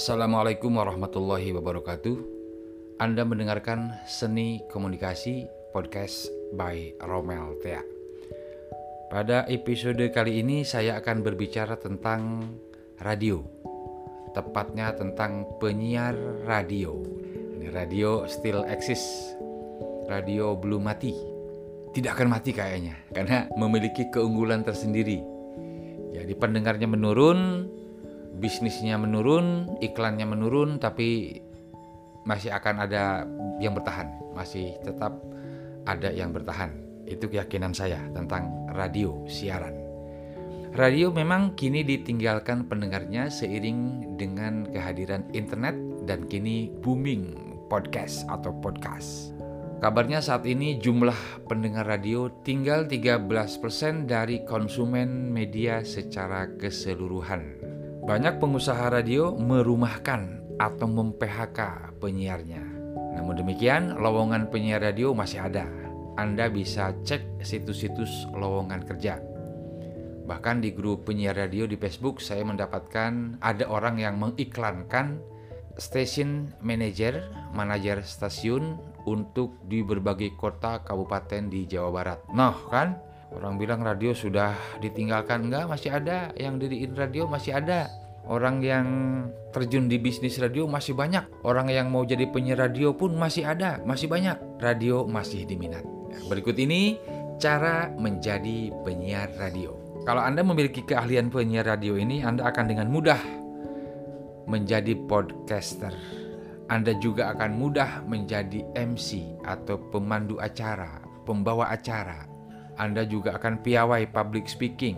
Assalamualaikum warahmatullahi wabarakatuh. Anda mendengarkan Seni Komunikasi Podcast by Romel Tea. Pada episode kali ini saya akan berbicara tentang radio. Tepatnya tentang penyiar radio. Ini radio still exist. Radio belum mati. Tidak akan mati kayaknya karena memiliki keunggulan tersendiri. Jadi pendengarnya menurun, bisnisnya menurun, iklannya menurun, tapi masih akan ada yang bertahan, masih tetap ada yang bertahan. Itu keyakinan saya tentang radio siaran. Radio memang kini ditinggalkan pendengarnya seiring dengan kehadiran internet dan kini booming podcast atau podcast. Kabarnya saat ini jumlah pendengar radio tinggal 13% dari konsumen media secara keseluruhan. Banyak pengusaha radio merumahkan atau mem-PHK penyiarnya. Namun demikian, lowongan penyiar radio masih ada. Anda bisa cek situs-situs lowongan kerja. Bahkan di grup penyiar radio di Facebook saya mendapatkan ada orang yang mengiklankan station manager, manajer stasiun untuk di berbagai kota kabupaten di Jawa Barat. Nah kan, orang bilang radio sudah ditinggalkan enggak masih ada, yang diriin radio masih ada. Orang yang terjun di bisnis radio masih banyak. Orang yang mau jadi penyiar radio pun masih ada, masih banyak. Radio masih diminat. Berikut ini cara menjadi penyiar radio. Kalau Anda memiliki keahlian penyiar radio ini, Anda akan dengan mudah menjadi podcaster. Anda juga akan mudah menjadi MC atau pemandu acara, pembawa acara. Anda juga akan piawai public speaking,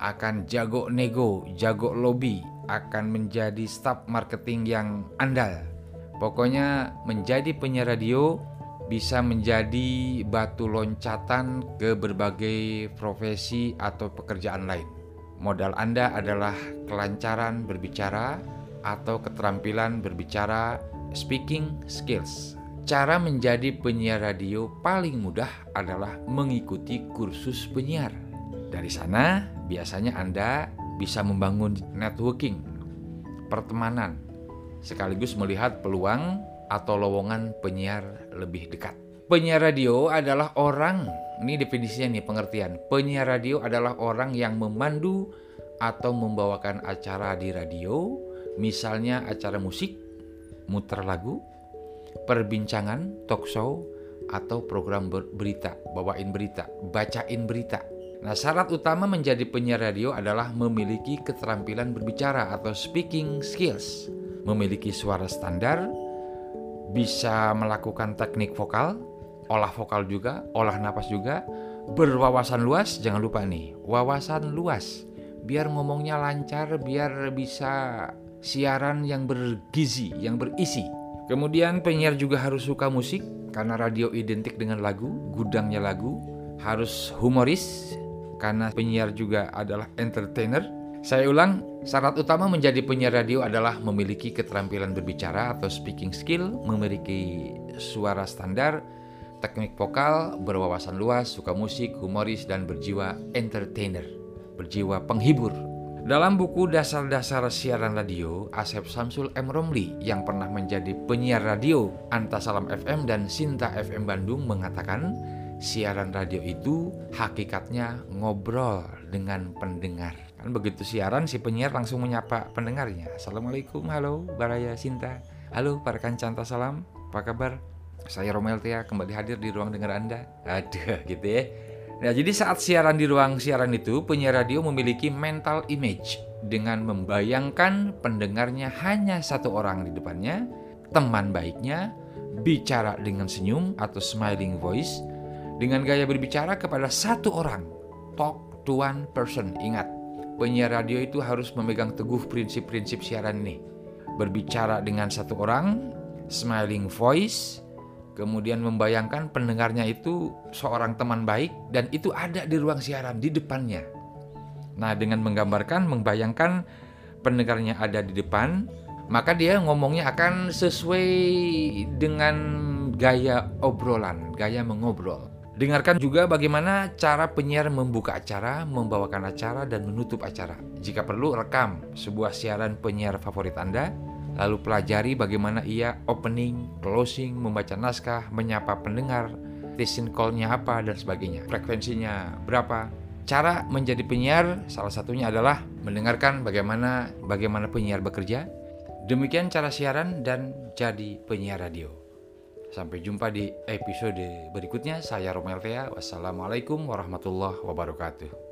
akan jago nego, jago lobby, akan menjadi staf marketing yang andal. Pokoknya menjadi penyiar radio bisa menjadi batu loncatan ke berbagai profesi atau pekerjaan lain. Modal Anda adalah kelancaran berbicara atau keterampilan berbicara speaking skills. Cara menjadi penyiar radio paling mudah adalah mengikuti kursus penyiar. Dari sana, biasanya Anda bisa membangun networking, pertemanan, sekaligus melihat peluang atau lowongan penyiar lebih dekat. Penyiar radio adalah orang, ini definisinya nih pengertian. Penyiar radio adalah orang yang memandu atau membawakan acara di radio, misalnya acara musik, muter lagu, perbincangan, talk show, atau program berita, bawain berita, bacain berita. Nah, syarat utama menjadi penyiar radio adalah memiliki keterampilan berbicara atau speaking skills, memiliki suara standar, bisa melakukan teknik vokal, olah vokal juga, olah napas juga, berwawasan luas, jangan lupa nih, wawasan luas. Biar ngomongnya lancar, biar bisa siaran yang bergizi, yang berisi. Kemudian penyiar juga harus suka musik karena radio identik dengan lagu, gudangnya lagu, harus humoris karena penyiar juga adalah entertainer. Saya ulang, syarat utama menjadi penyiar radio adalah memiliki keterampilan berbicara atau speaking skill, memiliki suara standar, teknik vokal, berwawasan luas, suka musik, humoris, dan berjiwa entertainer, berjiwa penghibur. Dalam buku Dasar-Dasar Siaran Radio, Asep Samsul M. Romli yang pernah menjadi penyiar radio Antasalam FM dan Sinta FM Bandung mengatakan, siaran radio itu hakikatnya ngobrol dengan pendengar. Kan begitu siaran si penyiar langsung menyapa pendengarnya. Assalamualaikum, halo Baraya Sinta. Halo para Kancanta Salam, apa kabar? Saya Romel Tia kembali hadir di ruang dengar Anda. Ada gitu ya. Nah, jadi saat siaran di ruang siaran itu, penyiar radio memiliki mental image dengan membayangkan pendengarnya hanya satu orang di depannya, teman baiknya, bicara dengan senyum atau smiling voice, dengan gaya berbicara kepada satu orang. Talk to one person. Ingat, penyiar radio itu harus memegang teguh prinsip-prinsip siaran ini. Berbicara dengan satu orang, smiling voice, kemudian membayangkan pendengarnya itu seorang teman baik dan itu ada di ruang siaran di depannya. Nah, dengan menggambarkan, membayangkan pendengarnya ada di depan, maka dia ngomongnya akan sesuai dengan gaya obrolan, gaya mengobrol. Dengarkan juga bagaimana cara penyiar membuka acara, membawakan acara, dan menutup acara. Jika perlu, rekam sebuah siaran penyiar favorit Anda, lalu pelajari bagaimana ia opening, closing, membaca naskah, menyapa pendengar, listen call-nya apa, dan sebagainya. Frekuensinya berapa. Cara menjadi penyiar salah satunya adalah mendengarkan bagaimana bagaimana penyiar bekerja. Demikian cara siaran dan jadi penyiar radio. Sampai jumpa di episode berikutnya. Saya Romel Thea. Wassalamualaikum warahmatullahi wabarakatuh.